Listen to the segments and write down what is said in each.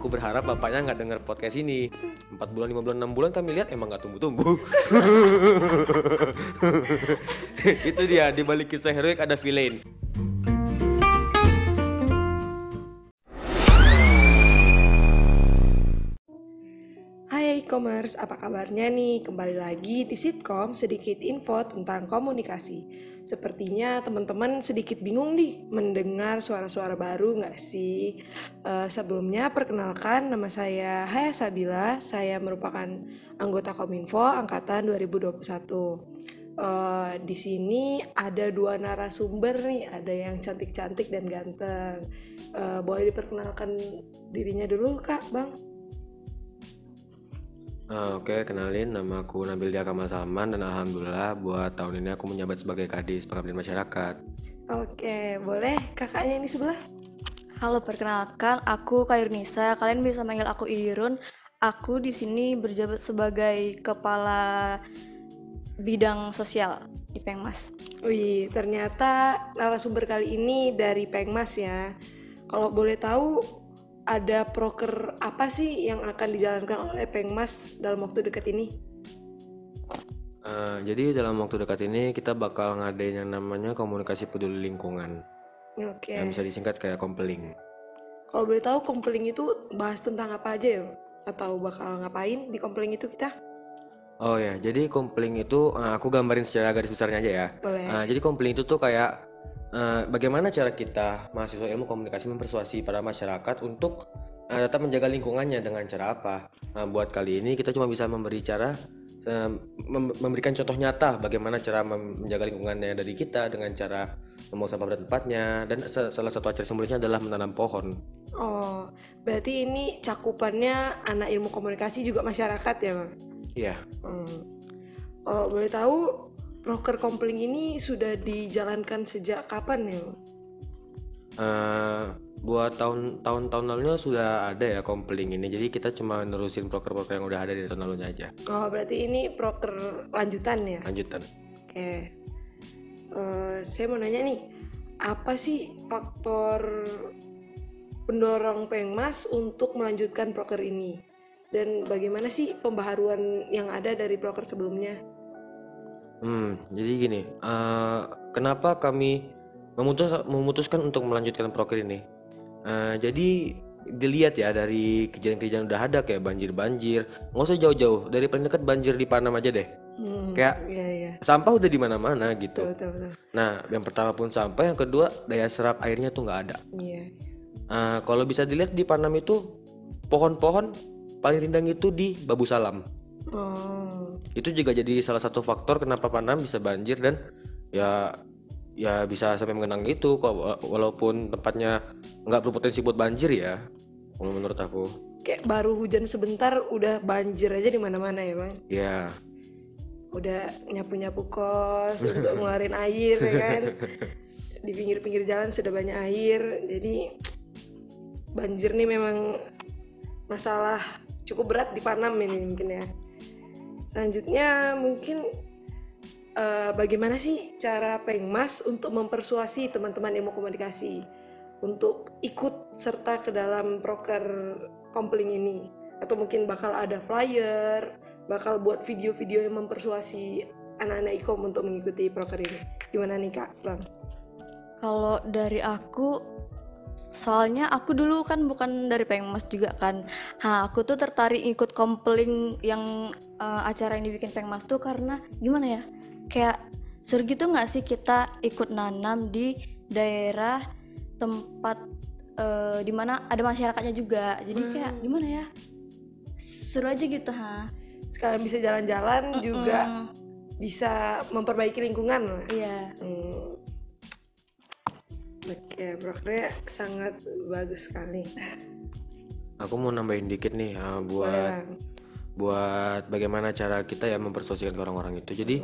aku berharap bapaknya nggak dengar podcast ini. Empat bulan, lima bulan, enam bulan kami lihat emang nggak tumbuh-tumbuh. Itu dia di balik kisah heroik ada villain. E-commerce, apa kabarnya nih? Kembali lagi di Sitkom sedikit info tentang komunikasi. Sepertinya teman-teman sedikit bingung nih mendengar suara-suara baru nggak sih? Eh, sebelumnya perkenalkan nama saya Haya Sabila, saya merupakan anggota Kominfo angkatan 2021. Eh, di sini ada dua narasumber nih, ada yang cantik-cantik dan ganteng. Eh, boleh diperkenalkan dirinya dulu kak, bang? Ah, Oke, kenalin nama aku Nabil Dia Kamal Salman dan alhamdulillah buat tahun ini aku menjabat sebagai Kadis Pengabdian Masyarakat. Oke, boleh kakaknya ini sebelah? Halo, perkenalkan aku Kairunisa. Kalian bisa manggil aku Irun. Aku di sini berjabat sebagai kepala bidang sosial di Pengmas. Wih, ternyata narasumber kali ini dari Pengmas ya. Kalau boleh tahu, ada proker apa sih yang akan dijalankan oleh Pengmas dalam waktu dekat ini? Eh, jadi dalam waktu dekat ini kita bakal ngadain yang namanya komunikasi peduli lingkungan. Oke. Yang bisa disingkat kayak kompeling. Kalau boleh tahu, kompeling itu bahas tentang apa aja ya? Atau bakal ngapain di kompeling itu kita? Oh ya, jadi kompeling itu eh, aku gambarin secara garis besarnya aja ya. Boleh. Eh, jadi kompeling itu tuh kayak eh, bagaimana cara kita mahasiswa ilmu komunikasi mempersuasi para masyarakat untuk eh, tetap menjaga lingkungannya dengan cara apa? Nah, buat kali ini kita cuma bisa memberi cara eh, mem- memberikan contoh nyata bagaimana cara menjaga lingkungannya dari kita dengan cara membuang sampah pada tempatnya dan sa- salah satu acara simbolisnya adalah menanam pohon. Oh, berarti ini cakupannya anak ilmu komunikasi juga masyarakat ya, Bang? Iya. Hmm. Kalau boleh tahu, proker kompeling ini sudah dijalankan sejak kapan ya? Eh, buat tahun tahun tahun lalunya sudah ada ya kompeling ini jadi kita cuma nerusin proker-proker yang udah ada di tahun lalunya aja Oh, berarti ini proker lanjutan ya? lanjutan Oke. Eh, saya mau nanya nih, apa sih faktor pendorong Pengmas untuk melanjutkan proker ini? Dan bagaimana sih pembaharuan yang ada dari proker sebelumnya? Hmm jadi gini eh, kenapa kami memutus memutuskan untuk melanjutkan proker ini Eh, jadi dilihat ya dari kejadian-kejadian udah ada kayak banjir-banjir nggak usah jauh-jauh dari paling dekat banjir di Panam aja deh Hmm, kayak Iya, iya. sampah udah di mana-mana gitu Betul, betul, betul. nah yang pertama pun sampah yang kedua daya serap airnya tuh nggak ada Iya. Nah, kalau bisa dilihat di Panam itu pohon-pohon paling rindang itu di Babu Salam. Oh, Itu juga jadi salah satu faktor kenapa Panam bisa banjir dan ya ya bisa sampai mengenang gitu kok wa- walaupun tempatnya nggak berpotensi buat banjir ya. Menurut aku. kayak baru hujan sebentar udah banjir aja di mana-mana ya, Bang. Ya, Udah nyapu-nyapu kos untuk ngeluarin air ya kan. Di pinggir-pinggir jalan sudah banyak air. Jadi banjir nih memang masalah cukup berat di Panam ini mungkin ya. Selanjutnya mungkin eh, bagaimana sih cara Pengmas untuk mempersuasi teman-teman ilmu komunikasi untuk ikut serta ke dalam proker kompling ini atau mungkin bakal ada flyer, bakal buat video-video yang mempersuasi anak-anak ikom untuk mengikuti proker ini. Gimana nih Kak, Bang? Kalau dari aku, soalnya aku dulu kan bukan dari Pengmas juga kan. Nah, aku tuh tertarik ikut kompeling yang eh, acara yang dibikin Pengmas tuh karena gimana ya? Kayak seru gitu nggak sih kita ikut nanam di daerah tempat eh, di mana ada masyarakatnya juga. Jadi kayak gimana ya? Seru aja gitu, ha. Sekalian bisa jalan-jalan juga Mm, bisa memperbaiki lingkungan lah. Iya. Hmm. Oke, prokernya sangat bagus sekali. aku mau nambahin dikit nih uh, buat Boleh, buat bagaimana cara kita ya mempersuasikan ke orang-orang itu. Jadi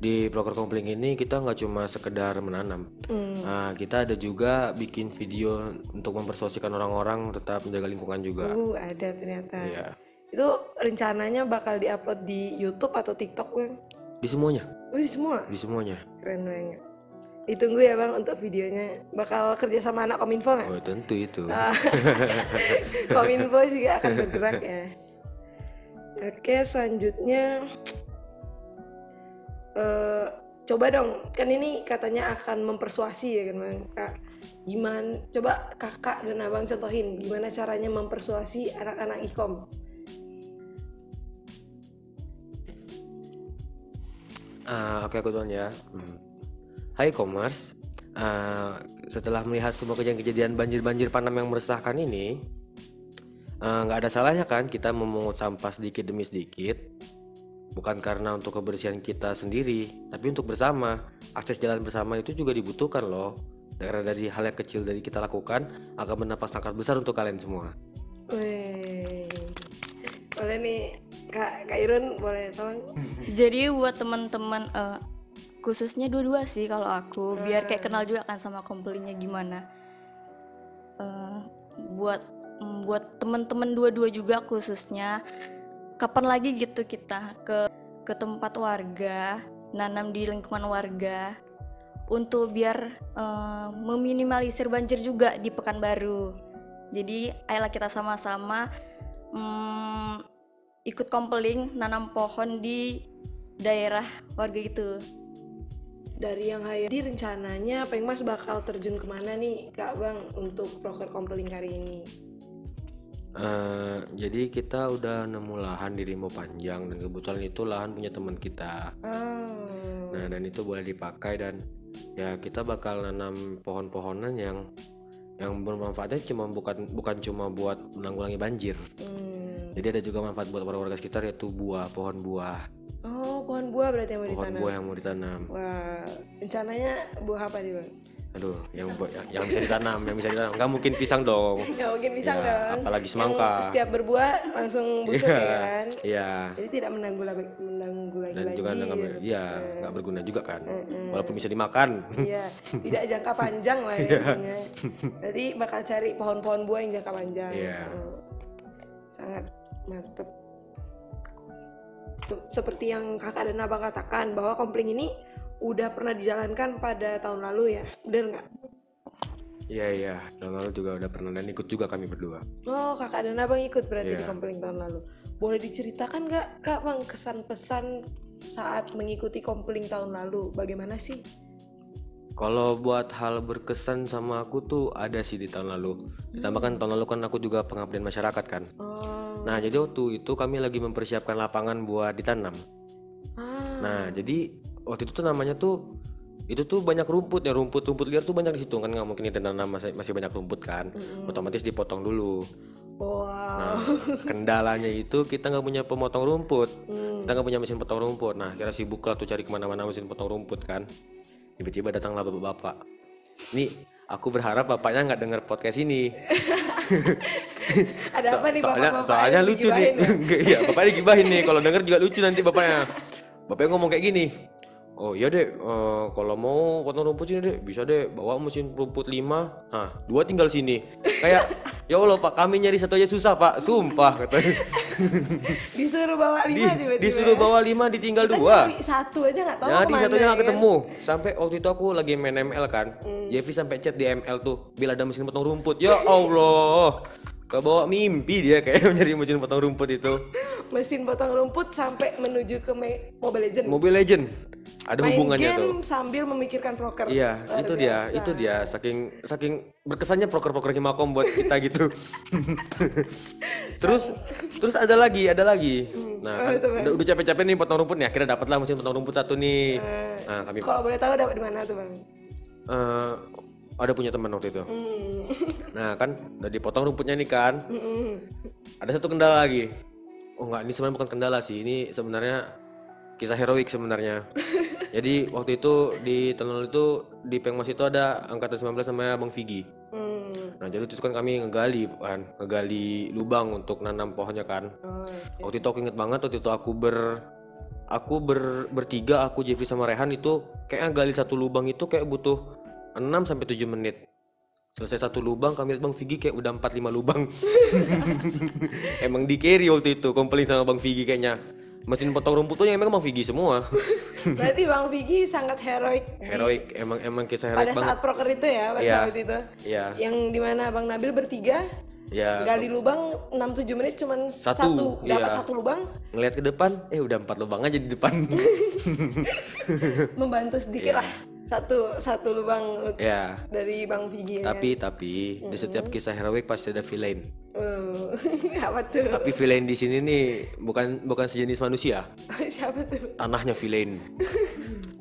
di proker kompling ini kita nggak cuma sekedar menanam, Hmm. Nah, kita ada juga bikin video untuk mempersuasikan orang-orang tetap menjaga lingkungan juga. Uh, ada ternyata. Iya. Itu rencananya bakal diupload di YouTube atau TikTok, Bang? Di semuanya, Wih, semua. di semuanya. Keren banget. Ditunggu ya bang untuk videonya. Bakal kerja sama anak kominfo nggak? Oh tentu itu. Ah. kominfo juga akan bergerak ya. Oke selanjutnya eh coba dong kan ini katanya akan mempersuasi ya kan bang kak gimana coba kakak dan abang contohin gimana caranya mempersuasi anak-anak ikom Ah, Oke aku duluan ya. Hmm. Hai Commerce, Ah, setelah melihat semua kejadian-kejadian banjir-banjir Panam yang meresahkan ini, ah, nggak ada salahnya kan kita memungut sampah sedikit demi sedikit, bukan karena untuk kebersihan kita sendiri, tapi untuk bersama. Akses jalan bersama itu juga dibutuhkan loh. Karena dari hal yang kecil dari kita lakukan akan bernampak sangat besar untuk kalian semua. Wih. boleh nih kak kak Irun boleh tolong Jadi buat teman-teman eh, khususnya dua-dua sih kalau aku biar kayak kenal juga kan sama komplingnya gimana. Eh, buat mm, buat teman-teman dua-dua juga khususnya kapan lagi gitu kita ke ke tempat warga nanam di lingkungan warga untuk biar eh, meminimalisir banjir juga di Pekanbaru. Jadi ayolah kita sama-sama mm, ikut kompeling nanam pohon di daerah warga itu. Dari yang haya di rencananya Pengmas bakal terjun ke mana nih kak bang untuk proker kompeling kali ini Eh, jadi kita udah nemu lahan di Rimbo Panjang dan kebetulan itu lahan punya teman kita. oh Nah, dan itu boleh dipakai dan ya kita bakal nanam pohon-pohonan yang yang bermanfaatnya cuma bukan bukan cuma buat menanggulangi banjir. hmm. Jadi ada juga manfaat buat warga sekitar yaitu buah, pohon buah, oh pohon buah berarti yang mau pohon ditanam buah yang mau ditanam. wah rencananya buah apa nih bang Aduh, yang yang, yang bisa ditanam, yang bisa ditanam. Nggak mungkin pisang dong. nggak mungkin pisang Ya, dong apalagi Yang semangka. setiap berbuah langsung busuk Iya, ya kan Iya. jadi tidak menanggulangi menanggulangi Dan juga banjir nggak iya, nggak berguna juga kan. Walaupun bisa dimakan. Iya, tidak jangka panjang lah ya. intinya. Berarti bakal cari pohon-pohon buah yang jangka panjang. Iya. Oh, Sangat mantep. Seperti yang kakak dan abang katakan bahwa kompling ini udah pernah dijalankan pada tahun lalu ya, bener nggak? Iya iya, tahun lalu juga udah pernah dan ikut juga kami berdua. Oh kakak dan abang ikut berarti di Iya. kompling tahun lalu. Boleh diceritakan nggak kak bang kesan pesan saat mengikuti kompling tahun lalu? Bagaimana sih? Kalau buat hal berkesan sama aku tuh ada sih di tahun lalu. Ditambah kan tahun lalu kan aku juga pengabdian masyarakat kan. Oh, Nah jadi waktu itu kami lagi mempersiapkan lapangan buat ditanam. ah, Nah jadi waktu itu tuh namanya tuh itu tuh banyak rumput ya rumput rumput liar tuh banyak di situ kan nggak mungkin ditanam masih masih banyak rumput kan. Otomatis dipotong dulu. wow. Nah, kendalanya itu kita nggak punya pemotong rumput. Hmm. Kita nggak punya mesin potong rumput. Nah, kira sibuk lah tuh cari ke mana-mana mesin potong rumput kan. Tiba-tiba datanglah bapak-bapak. Nih, aku berharap bapaknya nggak dengar podcast ini. Ada apa nih soalnya, bapak-bapak soalnya lucu nih. ya? Iya, bapaknya gibahin nih. Kalau denger juga lucu nanti bapaknya. Bapaknya ngomong kayak gini. Oh iya dek, eh, kalau mau potong rumput sini dek, bisa dek bawa mesin rumput 5 Nah, dua tinggal sini. Kayak, ya Allah pak, kami nyari satu aja susah pak, sumpah katanya. Disuruh bawa Di, lima tiba-tiba. disuruh bawa lima ditinggal dua. Nyari satu aja nggak tahu Jadi ke mana, satunya ya nggak kan? ketemu. Sampai waktu itu aku lagi main ML kan. Jeffrey sampai chat di ML tuh, bila ada mesin potong rumput. Ya Allah. Kebawa mimpi dia kayak nyari mesin potong rumput itu. Mesin potong rumput sampai menuju ke Mobile Legend. Mobile Legend. Ada Main hubungannya game tuh. sambil memikirkan proker. Iya, Luar itu dia, biasa. itu dia. Saking saking berkesannya proker-proker Himakom buat kita gitu. terus terus ada lagi, ada lagi. Nah, Oh, kan udah, udah capek-capek nih potong rumput nih. Akhirnya dapatlah mesin potong rumput satu nih. Eh. Nah, kami Kalau boleh tahu dapat di mana tuh bang? eh, ada punya teman waktu itu. Hmm. Nah kan udah dipotong rumputnya nih kan. Mm-mm. Ada satu kendala lagi. Oh enggak, ini sebenarnya bukan kendala sih. Ini sebenarnya kisah heroik sebenarnya. Jadi waktu itu di lalu itu di Pengmas itu ada angkatan 19 namanya Bang Vigi. Hmm. Nah jadi itu kan kami ngegali kan, ngegali lubang untuk nanam pohonnya kan. Oh, Waktu itu aku inget banget waktu itu aku ber aku ber, bertiga aku Jeffrey sama Rehan itu kayaknya gali satu lubang itu kayak butuh 6 sampai 7 menit. Selesai satu lubang kami lihat Bang Vigi kayak udah 4 5 lubang. Emang di carry waktu itu komplain sama Bang Vigi kayaknya. mesin potong rumput tuh yang emang Bang Vigi semua Berarti Bang Vicky sangat heroik di- heroik emang emang kisah heroik pada banget saat proker itu ya pada Iya. saat itu. Iya. Yang di mana Bang Nabil bertiga ya gali lubang 6-7 menit cuman Satu, satu, dapat iya. satu lubang ngelihat ke depan eh udah empat lubang aja di depan membantu sedikit lah satu satu lubang ya. dari Bang Vicky ya. tapi tapi di setiap kisah heroik pasti ada villain. Oh, apa tuh? tapi villain di sini nih bukan bukan sejenis manusia. Siapa tuh? tanahnya villain.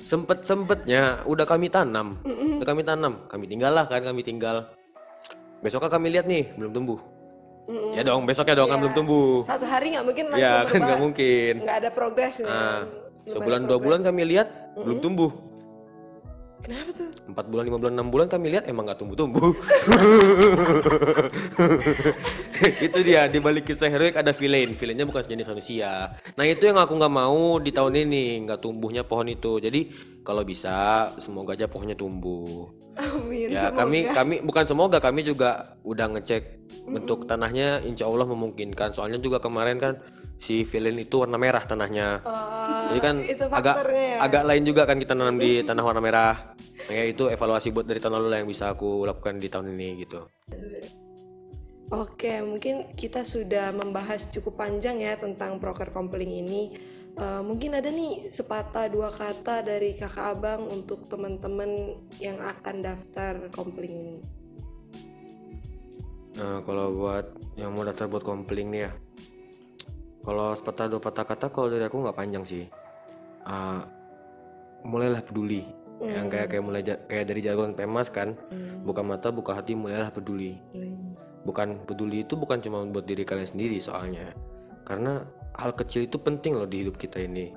Sempet sempetnya udah kami tanam. Udah kami tanam. Kami tinggal lah kan kami tinggal. Besoknya kami lihat nih belum tumbuh. Ya dong besoknya dong kan belum tumbuh. Satu hari nggak mungkin langsung ya kan nggak mungkin. Nggak ada progres nih. nah, sebulan dua bulan kami lihat belum tumbuh Kenapa tuh? empat bulan lima bulan enam bulan kami lihat emang nggak tumbuh tumbuh itu dia di balik kisah heroik ada villain villainnya bukan sejenis manusia nah itu yang aku nggak mau di tahun ini nggak tumbuhnya pohon itu jadi kalau bisa semoga aja pohonnya tumbuh Amin. ya semoga. kami kami bukan semoga kami juga udah ngecek bentuk tanahnya insya Allah memungkinkan soalnya juga kemarin kan si villain itu warna merah tanahnya Oh, jadi kan itu agak ya. agak lain juga kan kita nanam di tanah warna merah. Nah, ya itu evaluasi buat dari tahun lalu lah yang bisa aku lakukan di tahun ini gitu. Oke, mungkin kita sudah membahas cukup panjang ya tentang broker kompling ini. Eh, mungkin ada nih sepatah dua kata dari kakak abang untuk teman-teman yang akan daftar kompling ini. Nah, kalau buat yang mau daftar buat kompling nih ya. Kalau sepatah dua patah kata kalau dari aku nggak panjang sih. Ah, mulailah peduli. Yang kayak kayak mulai kayak dari jargon pemas kan. Buka mata, buka hati, mulailah peduli. Bukan peduli itu bukan cuma buat diri kalian sendiri soalnya. Karena hal kecil itu penting loh di hidup kita ini.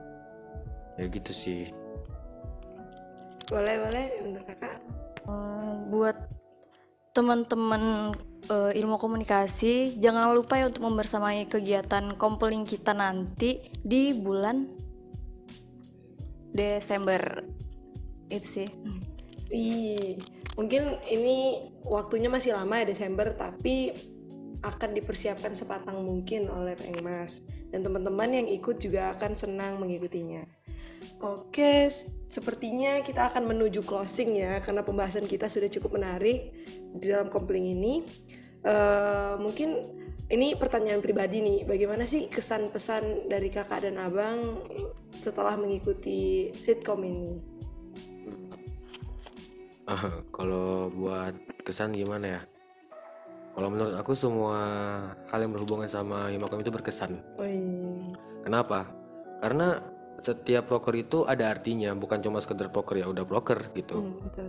Ya gitu sih. Boleh, boleh, untuk kakak. Eh, buat teman-teman eh, ilmu komunikasi jangan lupa ya untuk membersamai kegiatan kompeling kita nanti di bulan Desember. Itu sih. Wih, mungkin ini waktunya masih lama ya Desember, tapi akan dipersiapkan sepatang mungkin oleh Pengmas dan teman-teman yang ikut juga akan senang mengikutinya. Oke, sepertinya kita akan menuju closing ya karena pembahasan kita sudah cukup menarik di dalam kompling ini. Eh, mungkin ini pertanyaan pribadi nih, bagaimana sih kesan pesan dari kakak dan abang setelah mengikuti sitkom ini? Ah, kalau buat kesan gimana ya? Kalau menurut aku semua hal yang berhubungan sama Himakom itu berkesan. Wih. Kenapa? Karena setiap broker itu ada artinya, bukan cuma sekedar broker ya udah broker gitu. Hmm, betul.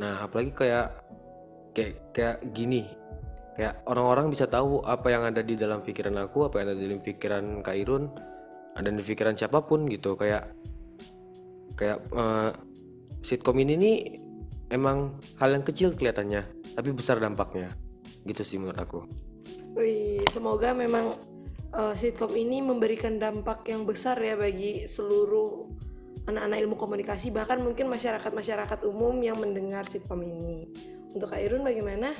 Nah, apalagi kayak kayak kayak gini. Kayak orang-orang bisa tahu apa yang ada di dalam pikiran aku, apa yang ada di dalam pikiran Kak Irun, ada di pikiran siapa pun gitu. Kayak kayak eh, sitkom ini nih emang hal yang kecil kelihatannya, tapi besar dampaknya. Gitu sih menurut aku. Wih, semoga memang eh, sitkom ini memberikan dampak yang besar ya bagi seluruh anak-anak ilmu komunikasi bahkan mungkin masyarakat-masyarakat umum yang mendengar sitkom ini. Untuk Kak Irun bagaimana?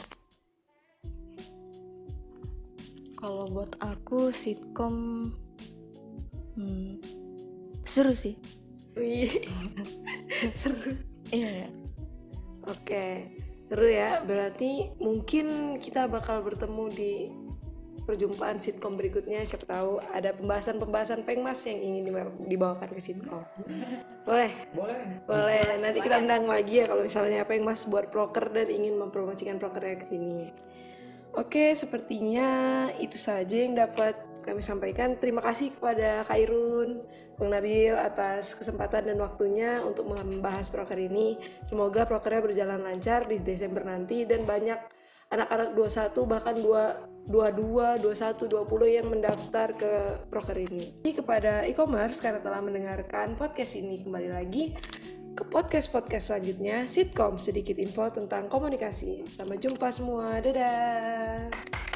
kalau buat aku sitkom hmm, seru sih Wih, seru. iya Oke, seru ya. Berarti mungkin kita bakal bertemu di perjumpaan sitkom berikutnya. Siapa tahu ada pembahasan-pembahasan pengmas yang ingin dibawa- dibawakan ke sitkom. Boleh? Boleh. Boleh. Nanti kita undang lagi ya kalau misalnya pengmas buat proker dan ingin mempromosikan prokernya ke sini. Oke, sepertinya itu saja yang dapat kami sampaikan. Terima kasih kepada Kak Irun, Bang Nabil atas kesempatan dan waktunya untuk membahas proker ini. Semoga prokernya berjalan lancar di Desember nanti dan banyak anak-anak 21 bahkan 2 22, 21, 20 yang mendaftar ke proker ini. Jadi kepada e-commerce karena telah mendengarkan podcast ini kembali lagi ke podcast-podcast selanjutnya sitkom sedikit info tentang komunikasi. Sampai jumpa semua. Dadah.